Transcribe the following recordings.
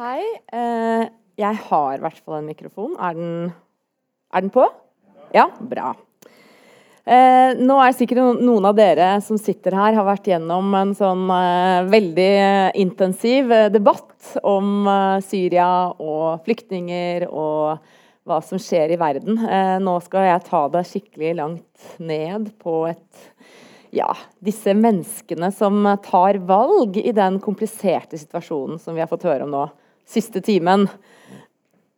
Hei. Eh, jeg har i hvert fall en mikrofon. Er den, er den på? Ja, bra. Eh, nå er sikkert noen av dere som sitter her, har vært gjennom en sånn eh, veldig intensiv eh, debatt om eh, Syria og flyktninger og hva som skjer i verden. Eh, nå skal jeg ta det skikkelig langt ned på et ja, disse menneskene som tar valg i den kompliserte situasjonen som vi har fått høre om nå siste timen.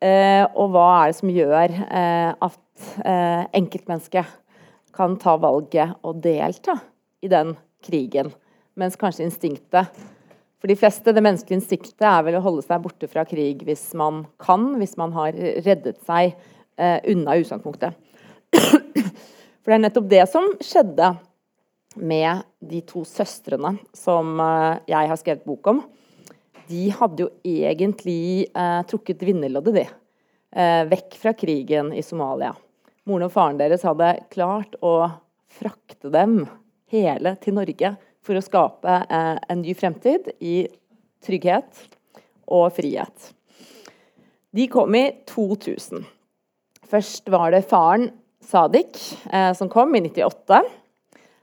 Eh, og hva er det som gjør eh, at eh, enkeltmennesket kan ta valget og delta i den krigen, mens kanskje instinktet for de fleste, det menneskelige instinktet er vel å holde seg borte fra krig hvis man kan, hvis man har reddet seg unna utgangspunktet. For det er nettopp det som skjedde med de to søstrene som jeg har skrevet bok om de hadde jo egentlig eh, trukket vinnerloddet, de. Eh, vekk fra krigen i Somalia. Moren og faren deres hadde klart å frakte dem hele til Norge for å skape eh, en ny fremtid i trygghet og frihet. De kom i 2000. Først var det faren Sadik eh, som kom i 98.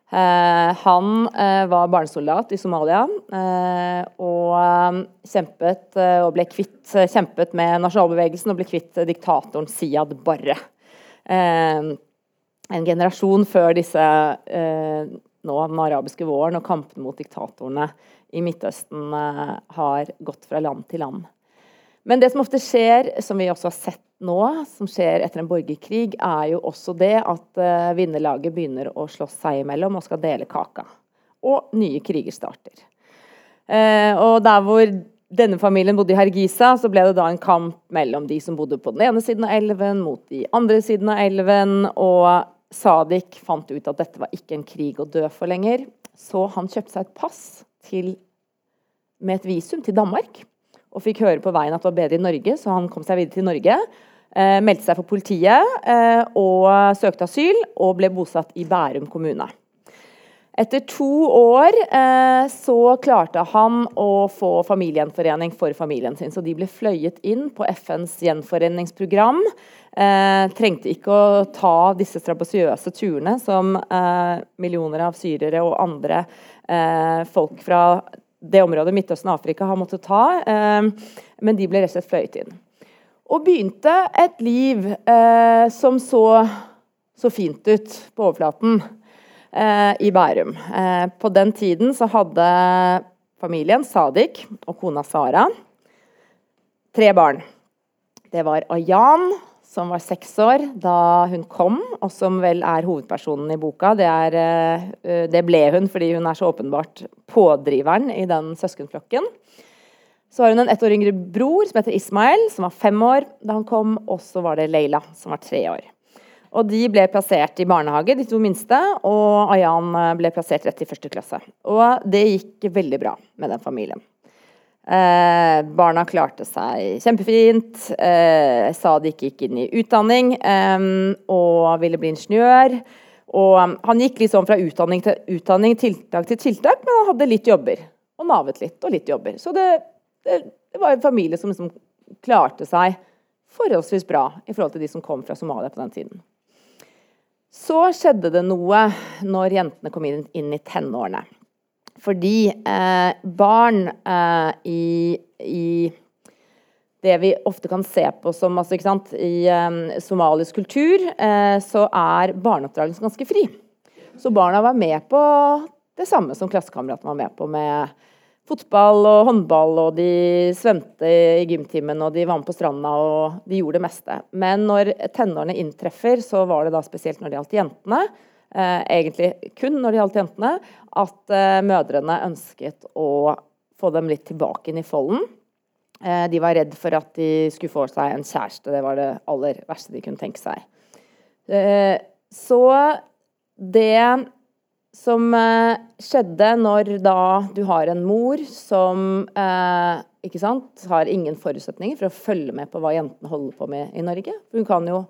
Uh, han uh, var barnesoldat i Somalia uh, og kjempet og ble kvitt kjempet med nasjonalbevegelsen og ble kvitt diktatoren Siad Barre. en generasjon før disse nå den arabiske våren og kampene mot diktatorene i Midtøsten har gått fra land til land. Men det som ofte skjer, som vi også har sett nå, som skjer etter en borgerkrig, er jo også det at uh, vinnerlaget begynner å slåss seg imellom og skal dele kaka. Og nye kriger starter. Uh, og der hvor denne familien bodde i Hargisa, så ble det da en kamp mellom de som bodde på den ene siden av elven, mot de andre siden av elven. Og Sadik fant ut at dette var ikke en krig å dø for lenger. Så han kjøpte seg et pass til, med et visum til Danmark. Og fikk høre på veien at det var bedre i Norge, så han kom seg videre til Norge. Eh, meldte seg for politiet eh, og søkte asyl, og ble bosatt i Bærum kommune. Etter to år eh, så klarte han å få familiegjenforening for familien sin. Så de ble fløyet inn på FNs gjenforeningsprogram. Trengte ikke å ta disse strabasiøse turene som millioner av syrere og andre folk fra det området Midtøsten og Afrika har måttet ta. men de ble rett og slett fløyet inn. Og begynte et liv eh, som så så fint ut på overflaten eh, i Bærum. Eh, på den tiden så hadde familien Sadik og kona Sara tre barn. Det var Ayan, som var seks år da hun kom, og som vel er hovedpersonen i boka. Det, er, eh, det ble hun fordi hun er så åpenbart pådriveren i den søskenflokken. Så har hun en ett år yngre bror som heter Ismael, som var fem år da han kom. Og så var det Leila, som var tre år. Og De ble plassert i barnehage, de to minste, og Ayan eh, ble plassert rett i første klasse. Og det gikk veldig bra med den familien. Eh, barna klarte seg kjempefint. Eh, ikke gikk inn i utdanning eh, og ville bli ingeniør. Og um, han gikk liksom fra utdanning til utdanning, tiltak til tiltak, men han hadde litt jobber. Og navet litt, og litt jobber. Så det det, det var en familie som liksom klarte seg forholdsvis bra i forhold til de som kom fra Somalia på den tiden. Så skjedde det noe når jentene kom inn, inn i tenårene. Fordi eh, barn eh, i, i, det vi ofte kan se på som altså, I eh, somalisk kultur eh, så er barneoppdragelsen ganske fri. Så barna var med på det samme som klassekameratene var med på med fotball og håndball, og de svømte i gymtimen, og de var med på stranda, og de gjorde det meste. Men når tenårene inntreffer, så var det da spesielt når det gjaldt jentene, eh, egentlig kun når det gjaldt jentene, at eh, mødrene ønsket å få dem litt tilbake inn i folden. Eh, de var redd for at de skulle få seg en kjæreste. Det var det aller verste de kunne tenke seg. Eh, så det som eh, skjedde når da du har en mor som eh, ikke sant, har ingen forutsetninger for å følge med på hva jentene holder på med i Norge. Hun, jo,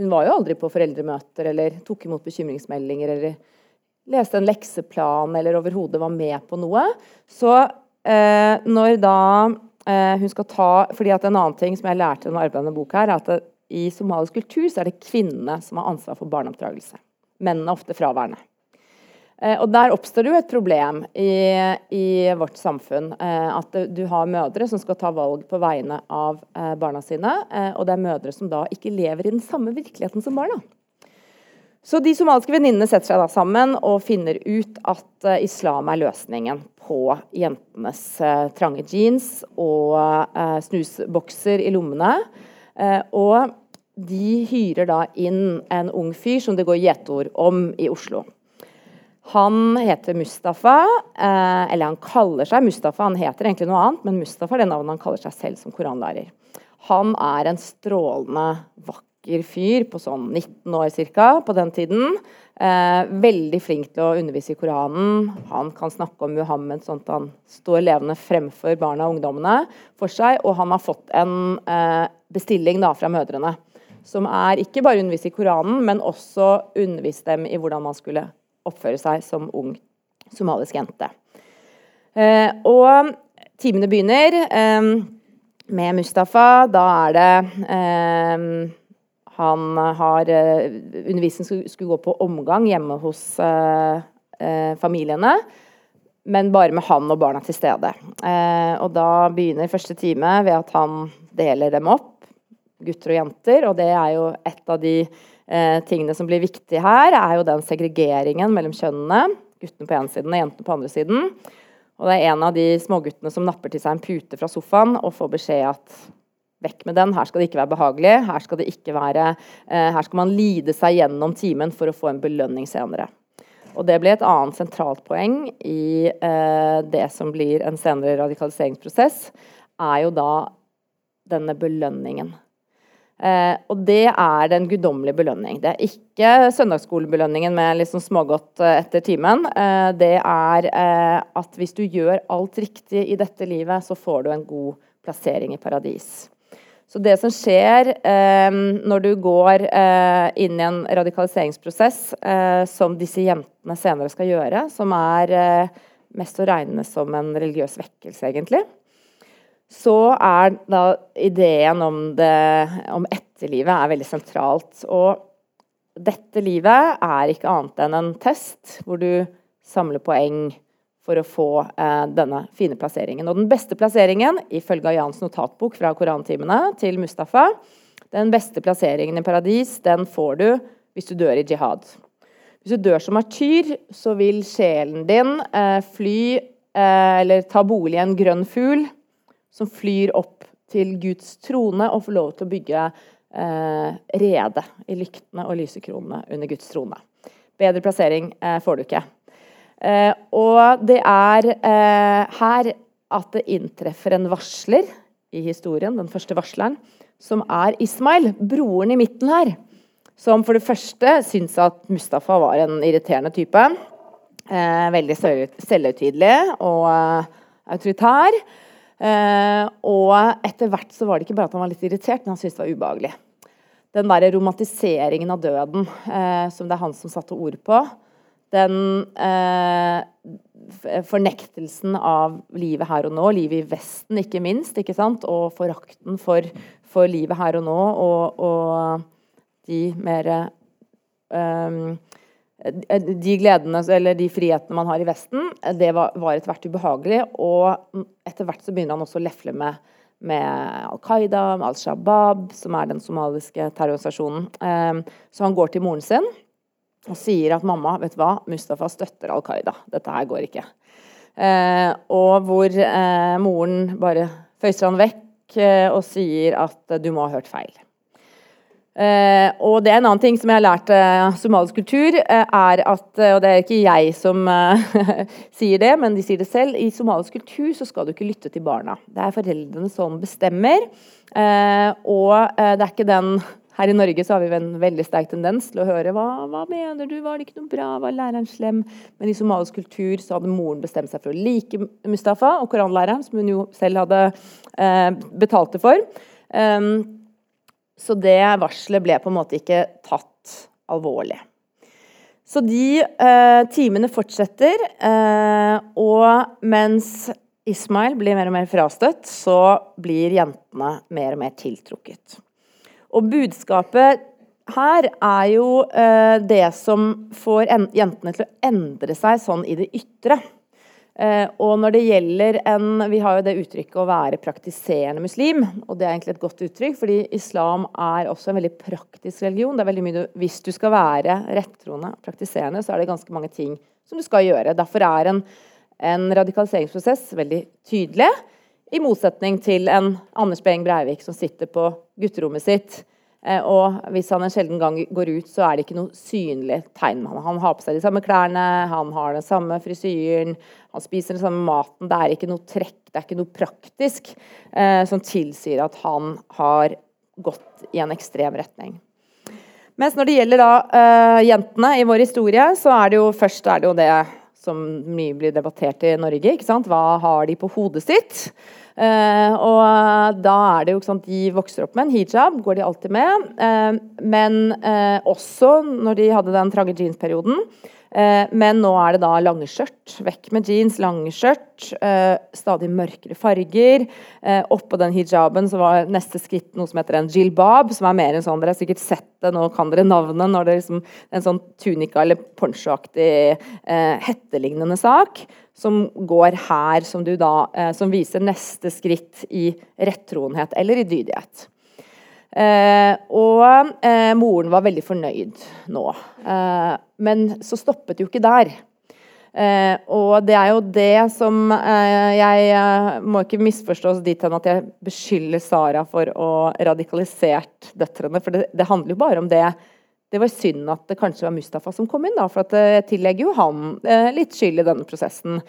hun var jo aldri på foreldremøter eller tok imot bekymringsmeldinger eller leste en lekseplan eller overhodet var med på noe. Så eh, når da Eh, hun skal ta, fordi at En annen ting som jeg lærte gjennom arbeidet med boka, her, er at det, i somalisk kultur så er det kvinnene som har ansvar for barneoppdragelse. Mennene er ofte fraværende. Eh, og Der oppstår det jo et problem i, i vårt samfunn. Eh, at du har mødre som skal ta valg på vegne av eh, barna sine. Og det er mødre som da ikke lever i den samme virkeligheten som barna. Så de somaliske venninnene setter seg da sammen og finner ut at islam er løsningen på jentenes trange jeans og snusbokser i lommene. Og de hyrer da inn en ung fyr som det går gjetord om i Oslo. Han heter Mustafa, eh, eller han kaller seg Mustafa. Han heter egentlig noe annet, men Mustafa er det navnet han kaller seg selv som koranlærer. Han er en strålende, vakker fyr på sånn 19 år ca. på den tiden. Eh, veldig flink til å undervise i Koranen. Han kan snakke om Muhammed sånn at han står levende fremfor barna og ungdommene for seg. Og han har fått en eh, bestilling da, fra mødrene, som er ikke bare undervise i Koranen, men også undervise dem i hvordan man skulle oppføre seg som ung somalisk jente. Eh, og timene begynner eh, med Mustafa. Da er det eh, Han har Undervisningen skulle gå på omgang hjemme hos familiene. Men bare med han og barna til stede. og da begynner første time ved at han deler dem opp, gutter og jenter. Og det er jo et av de eh, tingene som blir viktige her, er jo den segregeringen mellom kjønnene. Guttene på ene siden og jentene på andre siden. Og det er en av de småguttene som napper til seg en pute fra sofaen og får beskjed at vekk med den, her skal det ikke være behagelig. Her skal, være, eh, her skal man lide seg gjennom timen for å få en belønning senere. Og Det blir et annet sentralt poeng i eh, det som blir en senere radikaliseringsprosess, er jo da denne belønningen. Eh, og det er den guddommelige belønning. Det er ikke søndagsskolebelønningen med sånn smågodt eh, etter timen. Eh, det er eh, at hvis du gjør alt riktig i dette livet, så får du en god plassering i paradis. Så det som skjer eh, når du går eh, inn i en radikaliseringsprosess, som disse jentene senere skal gjøre, som er mest å regne som en religiøs vekkelse, egentlig, så er da ideen om, det, om etterlivet er veldig sentralt. Og dette livet er ikke annet enn en test hvor du samler poeng for å få eh, denne fine plasseringen. Og den beste plasseringen, ifølge Jans notatbok fra korantimene til Mustafa, den beste plasseringen i paradis, den får du hvis du dør i jihad. Hvis du dør som martyr, så vil sjelen din eh, fly eh, eller ta bolig i en grønn fugl som flyr opp til Guds trone og får lov til å bygge eh, rede i lyktene og lysekronene under Guds trone. Bedre plassering eh, får du ikke. Eh, og det er eh, her at det inntreffer en varsler i historien, den første varsleren, som er Ismail, broren i midten her. Som for det første syns at Mustafa var en irriterende type. Eh, veldig selvhøytidelig og eh, autoritær. Eh, og etter hvert så var det ikke bare at han var litt irritert, men han syntes det var ubehagelig. Den der romantiseringen av døden eh, som det er han som satte ord på, den eh, fornektelsen av livet her og nå, livet i Vesten ikke minst, ikke sant? og forakten for, for livet her og nå, og, og de mer um, de gledene eller de frihetene man har i Vesten, det var, var etter hvert ubehagelig. Og etter hvert så begynner han også å lefle med, med Al Qaida, med Al Shabaab, som er den somaliske terrororganisasjonen. Um, så han går til moren sin og sier at mamma, vet du hva, Mustafa støtter Al Qaida. Dette her går ikke. Uh, og hvor uh, moren bare føyser han vekk uh, og sier at du må ha hørt feil. Uh, og det er en annen ting som jeg har lært uh, somalisk kultur, uh, er at Og det er ikke jeg som sier det, men de sier det selv. I somalisk kultur så skal du ikke lytte til barna. Det er foreldrene som bestemmer. og det er ikke den her i Norge så har vi en veldig sterk tendens til å høre hva, hva mener du, var det ikke noe bra, var læreren slem? Men i somalisk kultur så hadde moren bestemt seg for å like Mustafa og koranlæreren, som hun jo selv hadde betalt det for. Um, så det varselet ble på en måte ikke tatt alvorlig. Så de eh, timene fortsetter, eh, og mens Ismail blir mer og mer frastøtt, så blir jentene mer og mer tiltrukket. Og budskapet her er jo eh, det som får jentene til å endre seg sånn i det ytre. Eh, og når det gjelder en Vi har jo det uttrykket å være praktiserende muslim. Og det er egentlig et godt uttrykk, fordi islam er også en veldig praktisk religion. det er veldig mye Hvis du skal være rettroende praktiserende, så er det ganske mange ting som du skal gjøre. Derfor er en, en radikaliseringsprosess veldig tydelig. I motsetning til en Anders Behring Breivik som sitter på gutterommet sitt og hvis han en sjelden gang går ut, så er det ikke noe synlig tegn. med Han, han har på seg de samme klærne, han har den samme frisyren, han spiser den samme maten. Det er ikke noe trekk, det er ikke noe praktisk eh, som tilsier at han har gått i en ekstrem retning. Mens når det gjelder da eh, jentene i vår historie, så er det jo først er det jo det som mye blir debattert i Norge. Hva har de på hodet sitt? Uh, og da er det jo ikke sant, De vokser opp med en hijab, går de alltid med. Uh, men uh, også når de hadde den trange jeans-perioden. Men nå er det da lange skjørt. Vekk med jeans, lange skjørt. stadig mørkere farger. oppå den hijaben så var neste skritt noe som heter en jilbab, som er mer en sånn Dere har sikkert sett det, nå kan dere navnet, når det er liksom en sånn tunika eller ponchoaktig hettelignende sak som går her, som, da, eh, som viser neste skritt i rettroenhet eller i dydighet. Eh, og eh, moren var veldig fornøyd nå. Eh, men så stoppet jo ikke der. Eh, og det er jo det som eh, Jeg må ikke misforstås dit hen at jeg beskylder Sara for å radikalisert døtrene, for det, det handler jo bare om det det var synd at det kanskje var Mustafa som kom inn, da, for jeg tillegger jo han eh, litt skyld i denne prosessen.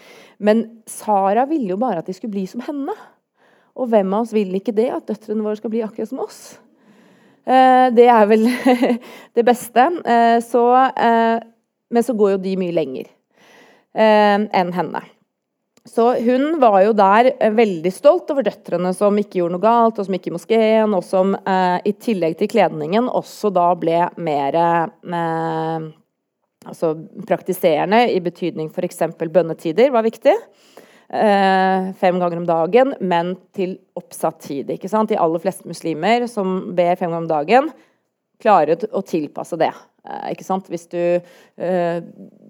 Men Sara ville jo bare at de skulle bli som henne. Og hvem av oss vil ikke det, at døtrene våre skal bli akkurat som oss? Eh, det er vel det beste. Eh, så, eh, men så går jo de mye lenger enn henne. Så hun var jo der veldig stolt over døtrene som ikke gjorde noe galt, og som gikk i moskeen, og som i tillegg til kledningen også da ble mer altså praktiserende, i betydning f.eks. bønnetider var viktig. Eh, fem ganger om dagen, men til oppsatt tid. ikke sant? De aller fleste muslimer som ber fem ganger om dagen, klarer å tilpasse det. Eh, ikke sant? Hvis du eh,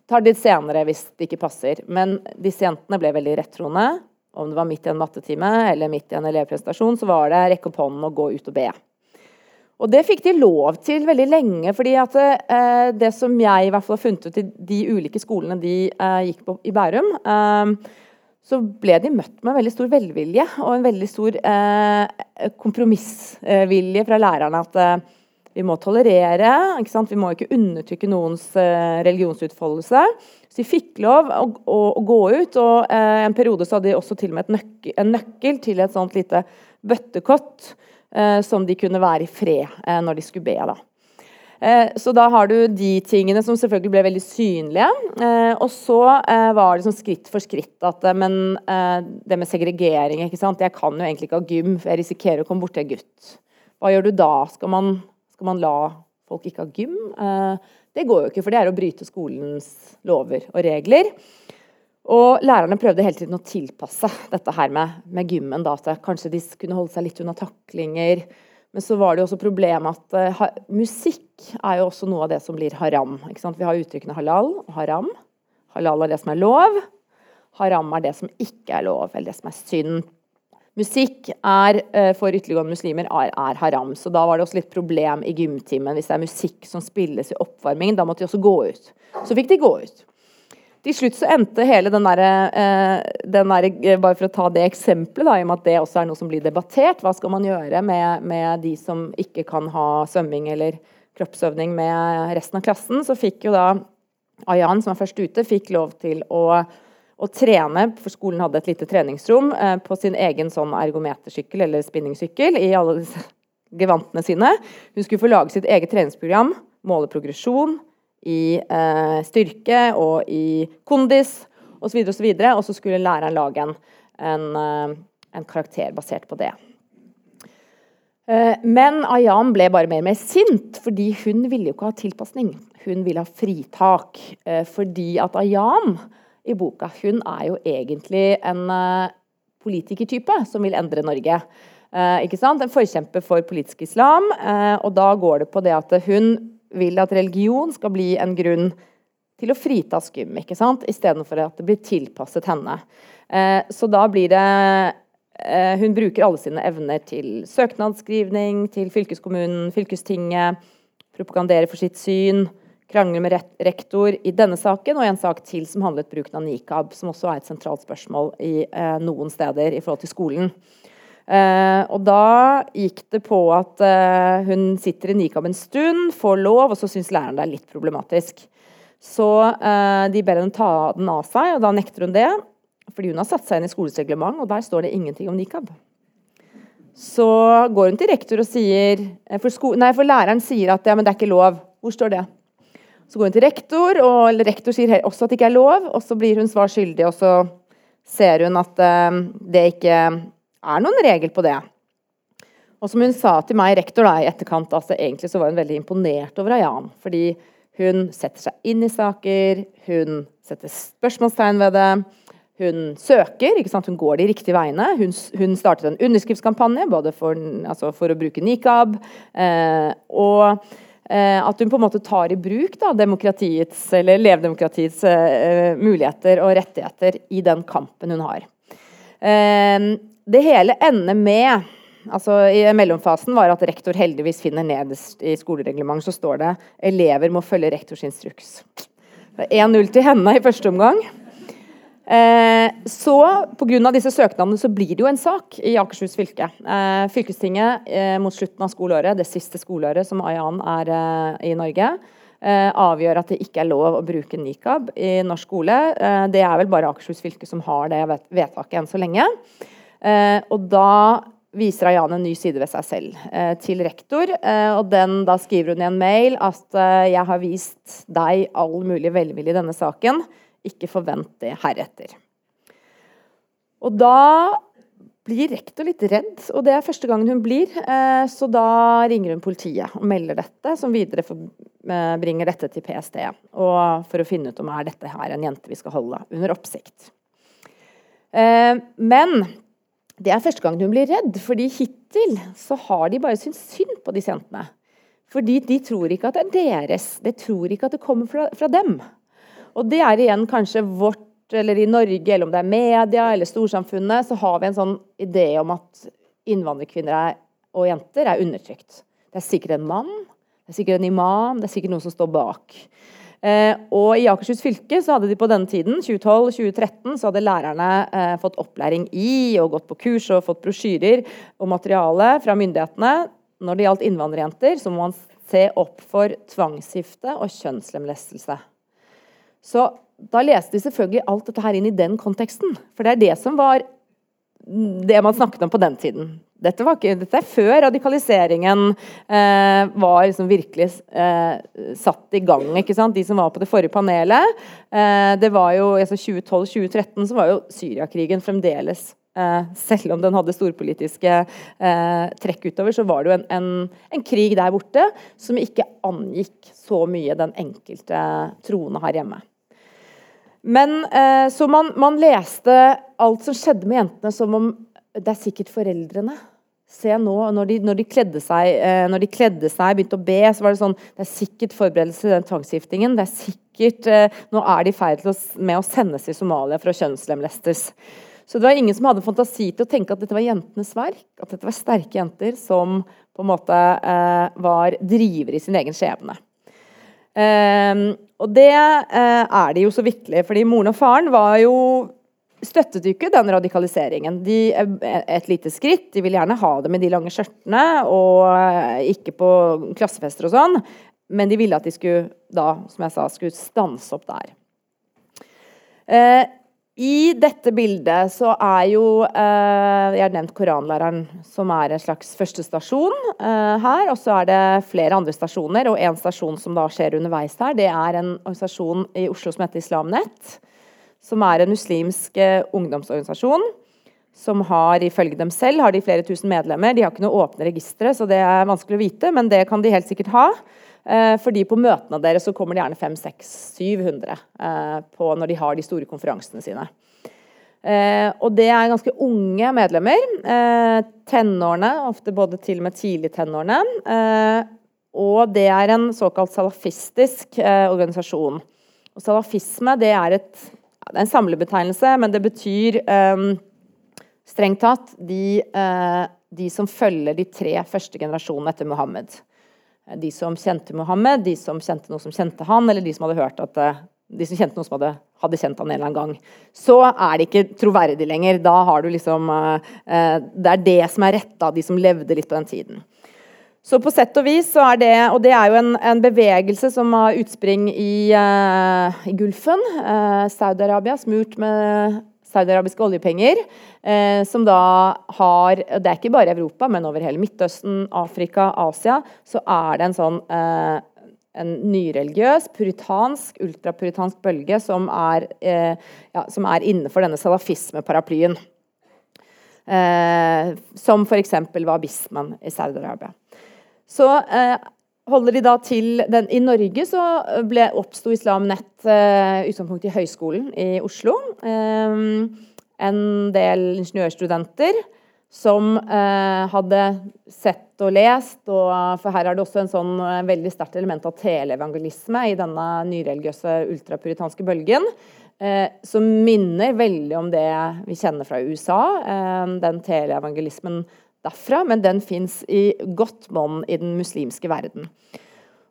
tar det litt senere hvis det ikke passer. Men disse jentene ble veldig rettroende. Om det var midt i en mattetime eller midt i en elevprestasjon, så var det rekke opp hånden og gå ut og be. Og det fikk de lov til veldig lenge. fordi at eh, Det som jeg i hvert fall har funnet ut i de ulike skolene de eh, gikk på i Bærum, eh, så ble de møtt med en veldig stor velvilje og en veldig stor eh, kompromissvilje fra lærerne. at eh, vi må tolerere. Vi må ikke undertrykke noens eh, religionsutfoldelse. Så de fikk lov å, å, å gå ut. og eh, En periode så hadde de også til og med nøkkel, en nøkkel til et sånt lite bøttekott eh, som de kunne være i fred eh, når de skulle be. da. Eh, så da har du de tingene som selvfølgelig ble veldig synlige. Eh, og så var det sånn skritt for skritt at Men det med segregering ikke sant? Jeg kan jo egentlig ikke ha gym, for jeg risikerer å komme borti en gutt. Hva gjør du da? Skal man skal man la folk ikke ha gym? Eh, det går jo ikke, for det er å bryte skolens lover og regler. Og lærerne prøvde hele tiden å tilpasse dette her med, med gymmen. Da, at kanskje de kunne holde seg litt unna taklinger. Men så var det jo også problemet at uh, musikk er jo også noe av det som blir haram. Vi har uttrykkene halal og haram. Halal er det som er lov. Haram er det som ikke er lov, eller det som er synd. Musikk er uh, for ytterliggående muslimer er, er, haram. Så da var det også litt problem i gymtimen hvis det er musikk som spilles i oppvarmingen. Da måtte de også gå ut. Så fikk de gå ut. Til slutt så endte hele den derre eh, der, eh, Bare for å ta det eksempelet, da, i og med at det også er noe som blir debattert. Hva skal man gjøre med, med de som ikke kan ha svømming eller kroppsøvning med resten av klassen? Så fikk jo da Ayan, som var først ute, fikk lov til å å trene, for skolen hadde et lite treningsrom, eh, på sin egen sånn ergometersykkel eller spinningsykkel i alle disse gevantene sine. Hun skulle få lage sitt eget treningsprogram, måle progresjon i eh, styrke og i kondis osv. Og, så og så skulle læreren lage en, en, eh, en karakter basert på det. Eh, men Ayan ble bare mer og mer sint, fordi hun ville jo ikke ha tilpasning. Hun ville ha fritak. Fordi at Ayan i boka. Hun er jo egentlig en uh, politikertype som vil endre Norge. Eh, ikke sant? En forkjemper for politisk islam. Eh, og da går det på det at hun vil at religion skal bli en grunn til å frita skum, ikke sant? istedenfor at det blir tilpasset henne. Eh, så da blir det eh, Hun bruker alle sine evner til søknadsskrivning, til fylkeskommunen, fylkestinget, propagandere for sitt syn, krangle med rektor i denne saken og en sak til som handlet bruken av nikab, som også er et sentralt spørsmål i eh, noen steder i forhold til skolen. Uh, og da gikk det på at eh, hun sitter i nikab en stund, får lov, og så syns læreren det er litt problematisk. Så eh, de ber henne ta den av seg, og da nekter hun det. Fordi hun har satt seg inn i skolens reglement, og der står det ingenting om nikab. Så går hun til rektor og sier For, sko nei, for læreren sier at ja, men det er ikke lov. Hvor står det? Så går hun til rektor, og rektor sier også at det ikke er lov. Og så blir hun svar skyldig, og så ser hun at det ikke er noen regel på det. Og som hun sa til meg, rektor, da, i etterkant, altså egentlig så var hun veldig imponert over Ayan. Fordi hun setter seg inn i saker, hun setter spørsmålstegn ved det. Hun søker, ikke sant? hun går de riktige veiene. Hun, hun startet en underskriftskampanje både for, altså for å bruke nikab. Eh, og eh, at hun på en måte tar i bruk da, demokratiets, eller levdemokratiets eh, muligheter og rettigheter i den kampen hun har. Eh, det hele ender med altså I mellomfasen var at rektor heldigvis finner nederst i skolereglementet, så står det elever må følge rektors instruks. 1-0 til henne i første omgang. Eh, så Pga. disse søknadene så blir det jo en sak i Akershus fylke. Eh, fylkestinget eh, mot slutten av skoleåret, det siste skoleåret som Ayan er eh, i Norge, avgjør at det ikke er lov å bruke nikab i norsk skole. Det er vel bare Akershus fylke som har det vedtaket enn så lenge. Eh, og da viser Ayan en ny side ved seg selv eh, til rektor. Eh, og den, Da skriver hun i en mail at jeg har vist deg all mulig velvilje i denne saken. Ikke forvent det heretter. Og da blir rektor litt redd, og det er første gangen hun blir. Så da ringer hun politiet og melder dette, som videre bringer dette til PST. Og for å finne ut om er dette her en jente vi skal holde under oppsikt. Men det er første gang hun blir redd, fordi hittil så har de bare syntes synd på disse jentene. Fordi de tror ikke at det er deres, de tror ikke at det kommer fra, fra dem. Og det er igjen kanskje vårt, eller i Norge, eller om det er media eller storsamfunnet, så har vi en sånn idé om at innvandrerkvinner og jenter er undertrykt. Det er sikkert en mann, det er sikkert en imam, det er sikkert noen som står bak. Eh, og I Akershus fylke så hadde de på denne tiden, 2012-2013, så hadde lærerne eh, fått opplæring i og gått på kurs og fått brosjyrer og materiale fra myndighetene. Når det gjaldt innvandrerjenter, så må man se opp for tvangsgifte og kjønnslemlestelse. Så da leste de selvfølgelig alt dette her inn i den konteksten. For det er det som var det man snakket om på den tiden. Dette, ikke, dette er før radikaliseringen eh, var liksom virkelig eh, satt i gang. De som var på det forrige panelet. Eh, det var jo, altså 2012-2013 så var jo Syriakrigen fremdeles eh, Selv om den hadde storpolitiske eh, trekk utover, så var det jo en, en, en, krig der borte som ikke angikk så mye den enkelte troende her hjemme. Men eh, Så man, man leste alt som skjedde med jentene, som om det er sikkert foreldrene. Se nå, når de, når de, kledde seg, eh, når de kledde seg, begynte å be, så var det sånn Det er sikkert forberedelse til den tvangsgiftingen. Det er sikkert eh, Nå er de i ferd med å sendes til Somalia for å kjønnslemlestes. Så det var ingen som hadde fantasi til å tenke at dette var jentenes verk. At dette var sterke jenter som på en måte eh, var drivere i sin egen skjebne. Og det er de jo så vitterlig, fordi moren og faren var jo støttet jo ikke den radikaliseringen. De, et lite skritt. De vil gjerne ha det med de lange skjørtene og eh, ikke på klassefester og sånn. Men de ville at de skulle da, som jeg sa, skulle stanse opp der. Eh, I dette bildet så er jo eh, Jeg har nevnt koranlæreren, som er en slags første stasjon eh, her. Og så er det flere andre stasjoner, og en stasjon som da skjer underveis her, det er en organisasjon i Oslo som heter Islamnett som er en muslimsk eh, ungdomsorganisasjon. Som har, ifølge dem selv, har de flere tusen medlemmer. De har ikke noe åpne registre, så det er vanskelig å vite, men det kan de helt sikkert ha. Eh, fordi på møtene deres så kommer det gjerne 500-700 når de har de store konferansene sine. Eh, og det er ganske unge medlemmer. Eh, tenårene, ofte både til og med tidlig tenårene. Eh, og det er en såkalt salafistisk eh, organisasjon. Og salafisme det er, et, det er en samlebetegnelse, men det betyr eh, strengt tatt de, eh, de, som følger de tre første generasjonene etter Muhammed. De som kjente Muhammed, de som kjente noe som kjente han, eller de som hadde hørt at de som kjente noen som hadde, hadde, kjent han en eller annen gang. Så er det ikke troverdig lenger. Da har du liksom Det er det som er retta, de som levde litt på den tiden. Så på sett og vis så er det Og det er jo en, en bevegelse som har utspring i, uh, i Gulfen. Uh, Saudi-Arabia, smurt med saudiarabiske oljepenger. Uh, som da har Det er ikke bare Europa, men over hele Midtøsten, Afrika, Asia, så er det en sånn en nyreligiøs, puritansk, ultrapuritansk bølge som er, ja, som er innenfor denne salafisme-paraplyen. som f.eks. wahhabismen i Saudi-Arabia. Så eh, holder de da til den, I Norge så ble, oppsto Islam Nett eh, utgangspunkt i Høgskolen i Oslo. Eh, en del ingeniørstudenter som eh, hadde sett og lest, og, for her er det også en sånn eh, veldig sterkt element av teleevangelisme i denne nyreligiøse ultrapuritanske bølgen. Eh, som minner veldig om det vi kjenner fra USA. den teleevangelismen derfra, men den fins i godt monn i den muslimske verden.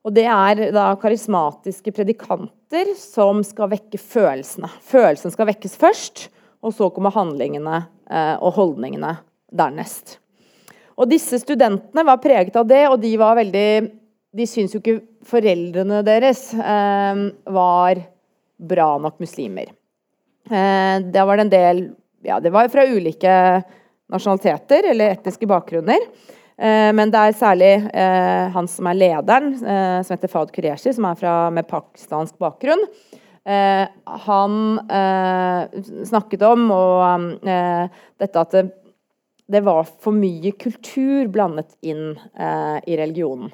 Og Det er da karismatiske predikanter som skal vekke følelsene. Følelsen skal vekkes først, og så kommer handlingene eh, og holdningene dernest. Og Disse studentene var preget av det, og de var veldig De syns jo ikke foreldrene deres eh, var bra nok muslimer. Eh, var det en del Ja, det var fra ulike nasjonaliteter eller etniske bakgrunner. Eh, men det er særlig eh, han som er lederen, eh, som heter Fad Qureshi, som er fra, med pakistansk bakgrunn. han snakket om og, dette at det, det, var for mye kultur blandet inn i religionen.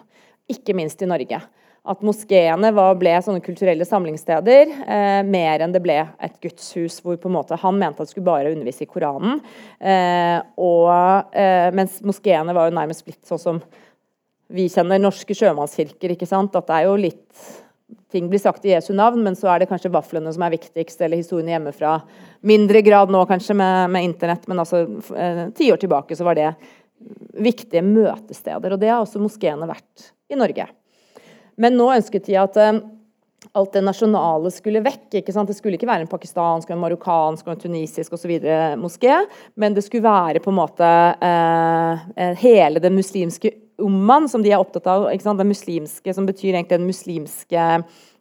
Ikke minst i Norge at moskeene ble sånne kulturelle samlingssteder eh, mer enn det ble et gudshus hvor på en måte han mente at det skulle bare undervise i Koranen. Eh, og, eh, mens moskeene var jo nærmest blitt sånn som vi kjenner norske sjømannskirker. ikke sant? At det er jo litt Ting blir sagt i Jesu navn, men så er det kanskje vaflene som er viktigst, eller historiene hjemmefra. Mindre grad nå kanskje med, med internett, men altså eh, ti år tilbake så var det viktige møtesteder. Og det har også moskeene vært i Norge. Men nå ønsket de at um, alt det nasjonale skulle vekk. ikke sant? Det skulle ikke være en pakistansk, en marokkansk, en tunisisk osv. moské, men det skulle være på en måte uh, hele det muslimske umman som de er opptatt av. ikke sant? Det muslimske, som betyr egentlig det muslimske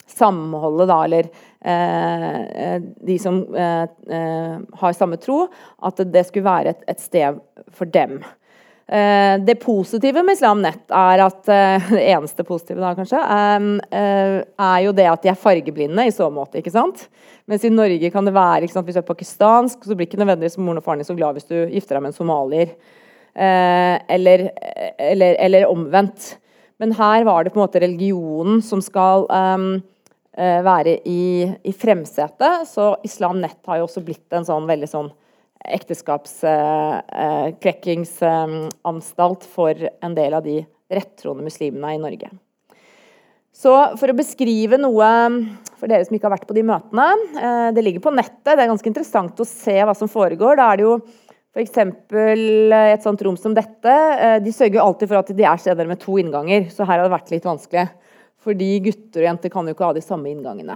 samholdet, da, eller eh, de som eh, har samme tro. At det skulle være et, et sted for dem. Eh, det positive med Islam Nett er at eh, Det eneste positive, da, kanskje, eh, er jo det at de er fargeblinde i så måte. ikke sant? Mens i Norge kan det være ikke sant, Hvis du er pakistansk, så blir ikke nødvendigvis moren og faren din så glad hvis du gifter deg med en somalier. Eller, eller, eller, omvendt. Men her var det på en måte religionen som skal være i, i fremsetet. Så Islam Nett har jo også blitt en sånn veldig sånn ekteskapskrekkingsanstalt for en del av de rettroende muslimene i Norge. Så for å beskrive noe for dere som ikke har vært på de møtene eh, Det ligger på nettet. Det er ganske interessant å se hva som foregår. Da er det jo f.eks. et sånt rom som dette. Eh, de sørger jo alltid for at de er steder med to innganger, så her har det vært litt vanskelig. Fordi gutter og jenter kan jo ikke ha de samme inngangene.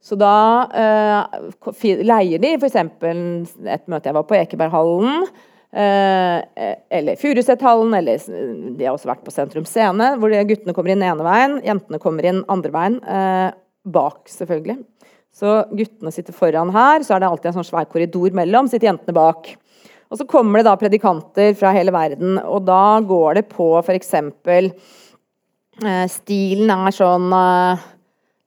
Så da uh, leier de f.eks. et møte jeg var på Ekeberghallen, Uh, eller Furusethallen, eller de har også vært på Sentrum Scene, hvor guttene kommer inn ene veien, jentene kommer inn andre veien. Uh, bak, selvfølgelig. Så guttene sitter foran her, så er det alltid en sånn svær korridor mellom, sitter jentene bak. Og så kommer det da predikanter fra hele verden, og da går det på f.eks. Uh, stilen er sånn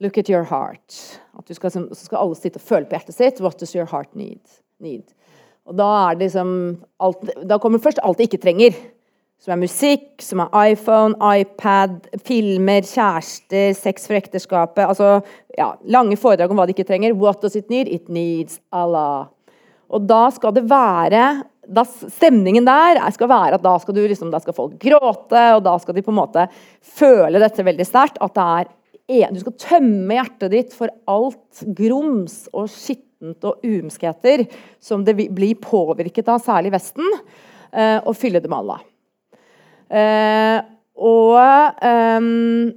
Look at your heart. At skal, så skal alle sitte og føle på hjertet sitt. What does your heart need? need? Og da er det liksom alt, Da kommer først alt de ikke trenger. Som er musikk, som er iPhone, iPad, filmer, kjærester, sex for ekteskapet. Altså ja, lange foredrag om hva de ikke trenger. What does it need? It needs Allah. Og da skal det være da, Stemningen der skal være at da skal, du, liksom, da skal folk gråte, og da skal de på en måte føle dette veldig sterkt. At det er du skal tømme hjertet ditt for alt grums og skittent og umskheter som det blir påvirket av, særlig Vesten, eh, og fylle det med Allah. Eh, og um,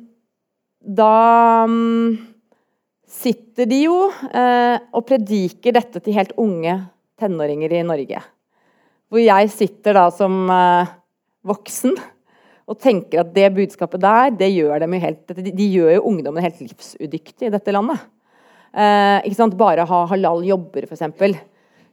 da um, sitter de jo uh, og prediker dette til helt unge tenåringer i Norge. Hvor jeg sitter da som uh, voksen og tenker at det budskapet der, det gjør dem jo helt, de, gjør jo ungdommen helt livsudyktig i dette landet. Eh, ikke sant? Bare ha halal jobber, f.eks.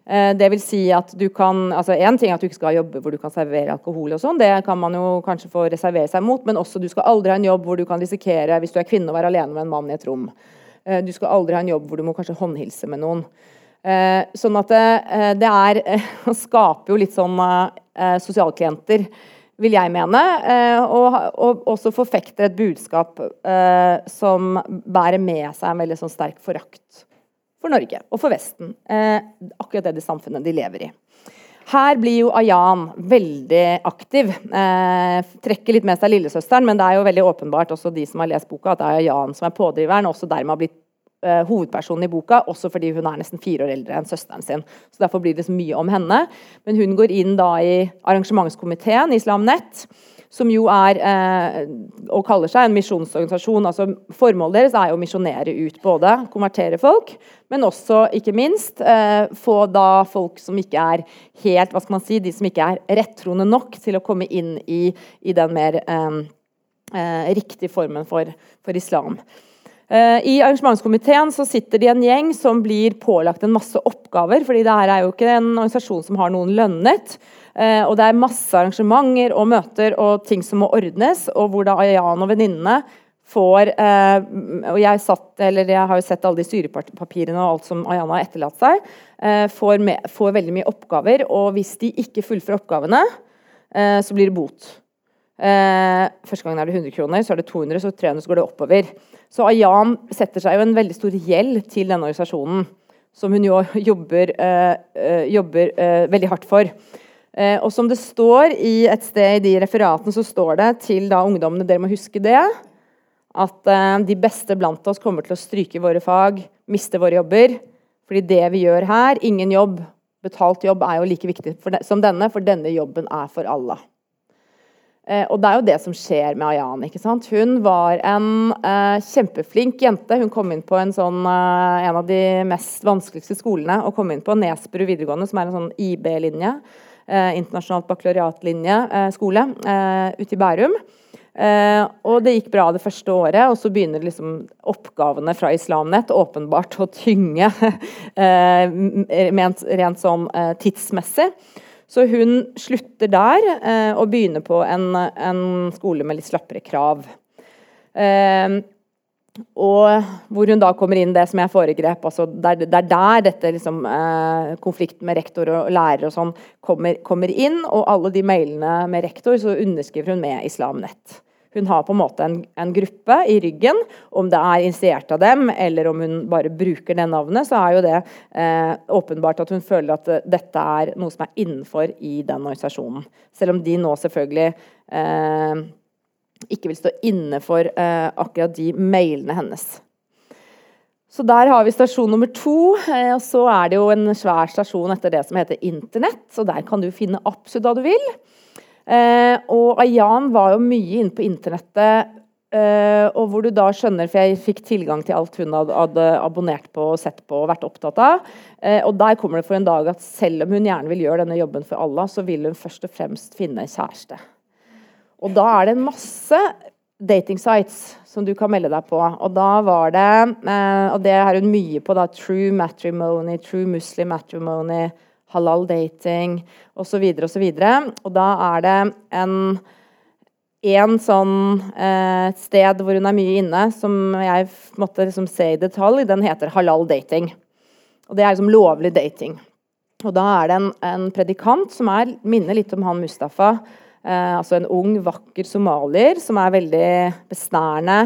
Eh, det vil si at du kan altså En ting er at du ikke skal ha jobber hvor du kan servere alkohol, og sånn, det kan man jo kanskje få reservere seg mot, men også du skal aldri ha en jobb hvor du kan risikere, hvis du er kvinne, å være alene med en mann i et rom. Eh, du skal aldri ha en jobb hvor du må kanskje håndhilse med noen. Eh, sånn at det, det er å skaper jo litt sånn sosialklienter, vil jeg mene. Og, og også forfekter et budskap som bærer med seg en veldig sånn sterk forakt for Norge og for Vesten. Eh, akkurat det, det samfunnet de lever i. Her blir jo Ayan veldig aktiv. Eh, trekker litt med seg lillesøsteren, men det er jo veldig åpenbart også de som har lest boka, at det er Ayan som er pådriveren, og også dermed har blitt eh, hovedpersonen i boka, også fordi hun er nesten fire år eldre enn søsteren sin. Så Derfor blir det så mye om henne. Men hun går inn da i arrangementskomiteen Islam Nett som jo er eh, og kaller seg en misjonsorganisasjon. altså Formålet deres er jo å misjonere ut både konvertere folk, men også, ikke minst, eh, få da folk som ikke er helt hva skal man si, de som ikke er rettroende nok til å komme inn i, i den mer eh, eh riktige formen for, for islam. Eh, I arrangementskomiteen så sitter de en gjeng som blir pålagt en masse oppgaver. fordi det her er jo ikke en organisasjon som har noen lønnet. Eh, og det er masse arrangementer og møter og ting som må ordnes, og hvor da Ayan og venninnene får eh, Og jeg, satt, jeg har jo sett alle de styrepapirene og alt som Ayan har etterlatt seg. Får, med, får, veldig mye oppgaver, og hvis de ikke fullfører oppgavene, så blir det bot. Eh, første gangen er det 100 kroner, så er det 200, så 300, så går det oppover. Så Ayan setter seg jo en veldig stor gjeld til denne organisasjonen, som hun jo jobber, eh, jobber veldig hardt for. Eh, og som det står i et sted i de referatene, så står det til da ungdommene dere må huske det, at eh, de beste blant oss kommer til å stryke våre fag, miste våre jobber. Fordi det vi gjør her, ingen jobb, betalt jobb, er jo like viktig de, som denne, for denne jobben er for alle. Eh, og det er jo det som skjer med Ayan. ikke sant? Hun var en eh, kjempeflink jente. Hun kom inn på en, sånn, eh, en av de mest vanskeligste skolene. og kom inn på Nesbru videregående, som er en sånn IB-linje eh, internasjonalt baccalaureatlinje eh, ute i Bærum. Og det gikk bra det første året, og så begynner liksom oppgavene fra Islamnett åpenbart å tynge rent, rent sånn tidsmessig. Så hun slutter der og begynner på en, en skole med litt slappere krav. Eh, og hvor hun da kommer inn det som jeg foregrep. altså Det er der dette liksom, eh, konflikten med rektor og lærer og sånn kommer, kommer, inn. Og alle de mailene med rektor så underskriver hun med Islam Nett. Hun har på en måte en, en, gruppe i ryggen. Om det er initiert av dem, eller om hun bare bruker det navnet, så er jo det eh, åpenbart at hun føler at dette er noe som er innenfor i den organisasjonen. Selv om de nå selvfølgelig eh, ikke vil stå inne for eh, akkurat de mailene hennes. Så der har vi stasjon nummer to. Eh, og så er det jo en svær stasjon etter det som heter Internett. Så der kan du finne absolutt hva du vil. Eh, og Ayan var jo mye inne på internettet. Eh, og hvor du da skjønner, for jeg fikk tilgang til alt hun hadde, hadde abonnert på og sett på og vært opptatt av. Eh, og der kommer det for en dag at selv om hun gjerne vil gjøre denne jobben for Allah, så vil hun først og fremst finne kjæreste. Og da er det masse dating sites som du kan melde deg på. Og da var det eh, Og det er hun mye på, da. True matrimony, true muslim matrimony, halal dating osv. osv. Og, og da er det en en sånn eh, sted hvor hun er mye inne, som jeg måtte liksom se i detalj, den heter halal dating. Og Det er liksom lovlig dating. Og Da er det en, en predikant som er, minner litt om han Mustafa, Eh, altså en ung, vakker somalier som er veldig besnærende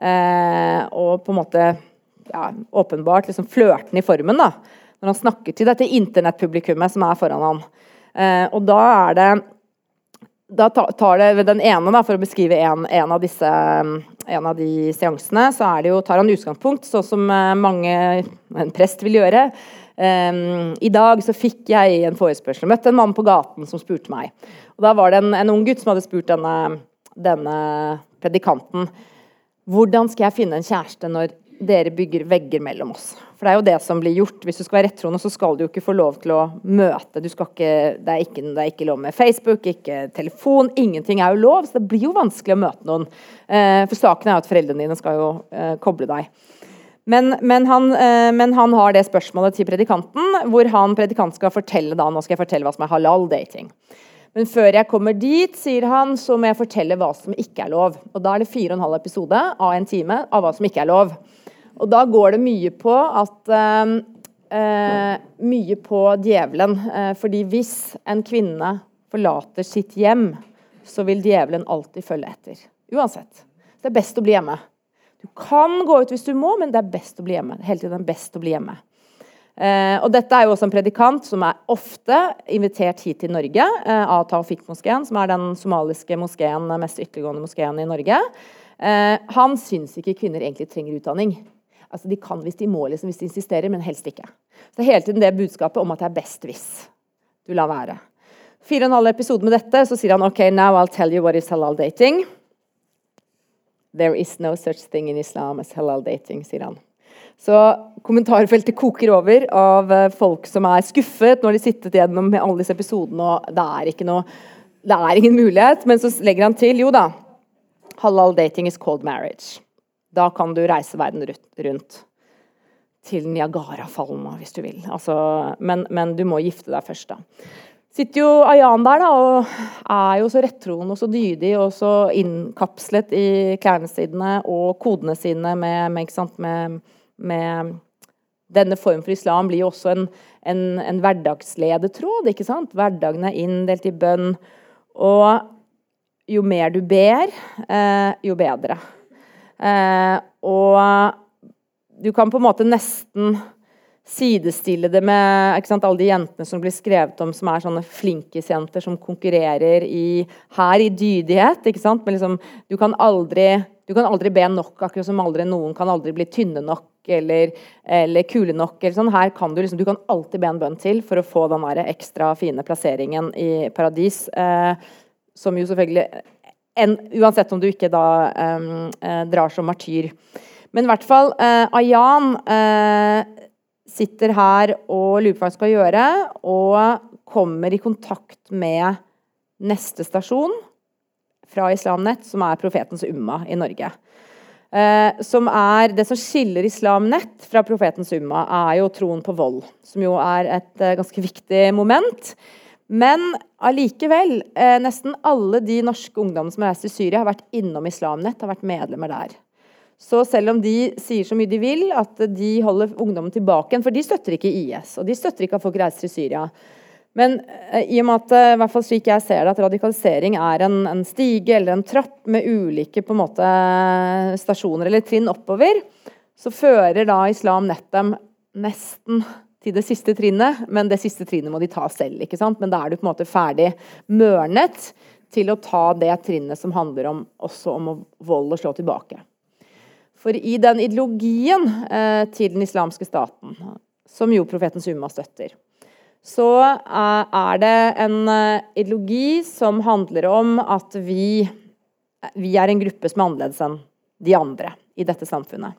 eh, og på en måte ja, åpenbart liksom flørtende i formen. da. Når han snakker til dette internettpublikummet som er foran ham. Eh, og da er det da tar det den ene, da, for å beskrive en, en, av disse, en av de seansene, så jo, tar han utgangspunkt, sånn som eh, mange, en prest vil gjøre. Um, I dag så fikk jeg en forespørsel. Møtte en mann på gaten som spurte meg. Og Da var det en, en ung gutt som hadde spurt denne, denne predikanten hvordan skal jeg finne en kjæreste når dere bygger vegger mellom oss. For det er jo det som blir gjort. Hvis du skal være rettroende, så skal du jo ikke få lov til å møte. Ikke, det, er ikke, det, er ikke, lov med Facebook, ikke telefon. Ingenting er jo lov, så det blir jo vanskelig å møte noen. Eh, for saken er jo at foreldrene dine skal jo eh, koble deg. Men, men, han, eh, men, han, har det spørsmålet til predikanten, hvor han predikant skal fortelle da, nå skal jeg fortelle hva som er halal-dating. Men før jeg kommer dit, sier han, så må jeg fortelle hva som ikke er lov. Og Da er det fire og en halv episode av en time av hva som ikke er lov. Og da går det mye på at eh, eh, Mye på djevelen. Eh, fordi hvis en kvinne forlater sitt hjem, så vil djevelen alltid følge etter. Uansett. Det er best å bli hjemme. Du kan gå ut hvis du må, men det er best å bli hjemme. Hele tiden best å bli hjemme. Eh, og dette er jo også en predikant som er ofte invitert hit til Norge eh, av Taufik-moskeen, som er den somaliske moskeen, mest ytterliggående moskeen i Norge. Eh, han syns ikke kvinner egentlig trenger utdanning. Altså, De kan hvis de må, liksom, hvis de insisterer, men helst ikke. Så det er hele tiden det budskapet om at det er best hvis du lar være. Fire og en halv episode med dette, så sier han ok, now I'll tell you what is halal dating. There is no such thing in Islam as halal dating, sier han. Så kommentarfeltet koker over av eh, folk som er skuffet når de sittet gjennom alle disse episodene, og det er ikke noe Det er ingen mulighet. Men så legger han til jo da, halal dating is called marriage. Da kan du reise verden rundt til Niagara-fallene hvis du vil. Altså, men, men, du må gifte deg først, da. Sitter jo Ayan der da, og er jo så rettroende og så dydig og så innkapslet i klærne sine og kodene sine med, med, med, med denne form for islam blir jo også en, en, en hverdagsledetråd. ikke sant? Hverdagen er inndelt i bønn. Og jo mer du ber, eh, jo bedre. Eh, og du kan på en måte nesten sidestille det med sant, alle de jentene som blir skrevet om som er sånne flinkisjenter som konkurrerer i, her i dydighet. Men liksom, du, kan aldri, du kan aldri be nok, akkurat som aldri noen kan aldri bli tynne nok eller, eller kule nok. Eller sånn. Her kan du, liksom, du kan alltid be en bønn til for å få den ekstra fine plasseringen i paradis. Eh, som jo selvfølgelig en, Uansett om du ikke da eh, drar som martyr. Men i hvert fall uh, Ayan uh, sitter her og lurer på hva han skal gjøre, og kommer i kontakt med neste stasjon fra Islamnett, som er Profetens Umma i Norge. Uh, som er, det som skiller Islam Nett fra Profetens Umma, er jo troen på vold. Som jo er et ganske viktig moment. Men allikevel, eh, nesten alle de norske ungdommene som har reist til Syria, har vært innom Islamnett, har vært medlemmer der. Så selv om de sier så mye de vil, at de holder ungdommen tilbake For de støtter ikke IS, og de støtter ikke at folk reiser til Syria. Men eh, i og med at eh, i hvert fall slik jeg ser det, at radikalisering er en, en stige eller en trapp med ulike på en måte, stasjoner eller trinn oppover, så fører da Islam nett dem nesten til det siste trinnet, men det siste trinnet må de ta selv. ikke sant? Men da er du på en måte ferdig mørnet til å ta det trinnet som handler om, også om vold og slå tilbake. For i den ideologien eh, til den islamske staten, som jo profeten Summa støtter, så eh, er det en eh, ideologi som handler om at vi, vi er en gruppe som er annerledes enn de andre i dette samfunnet.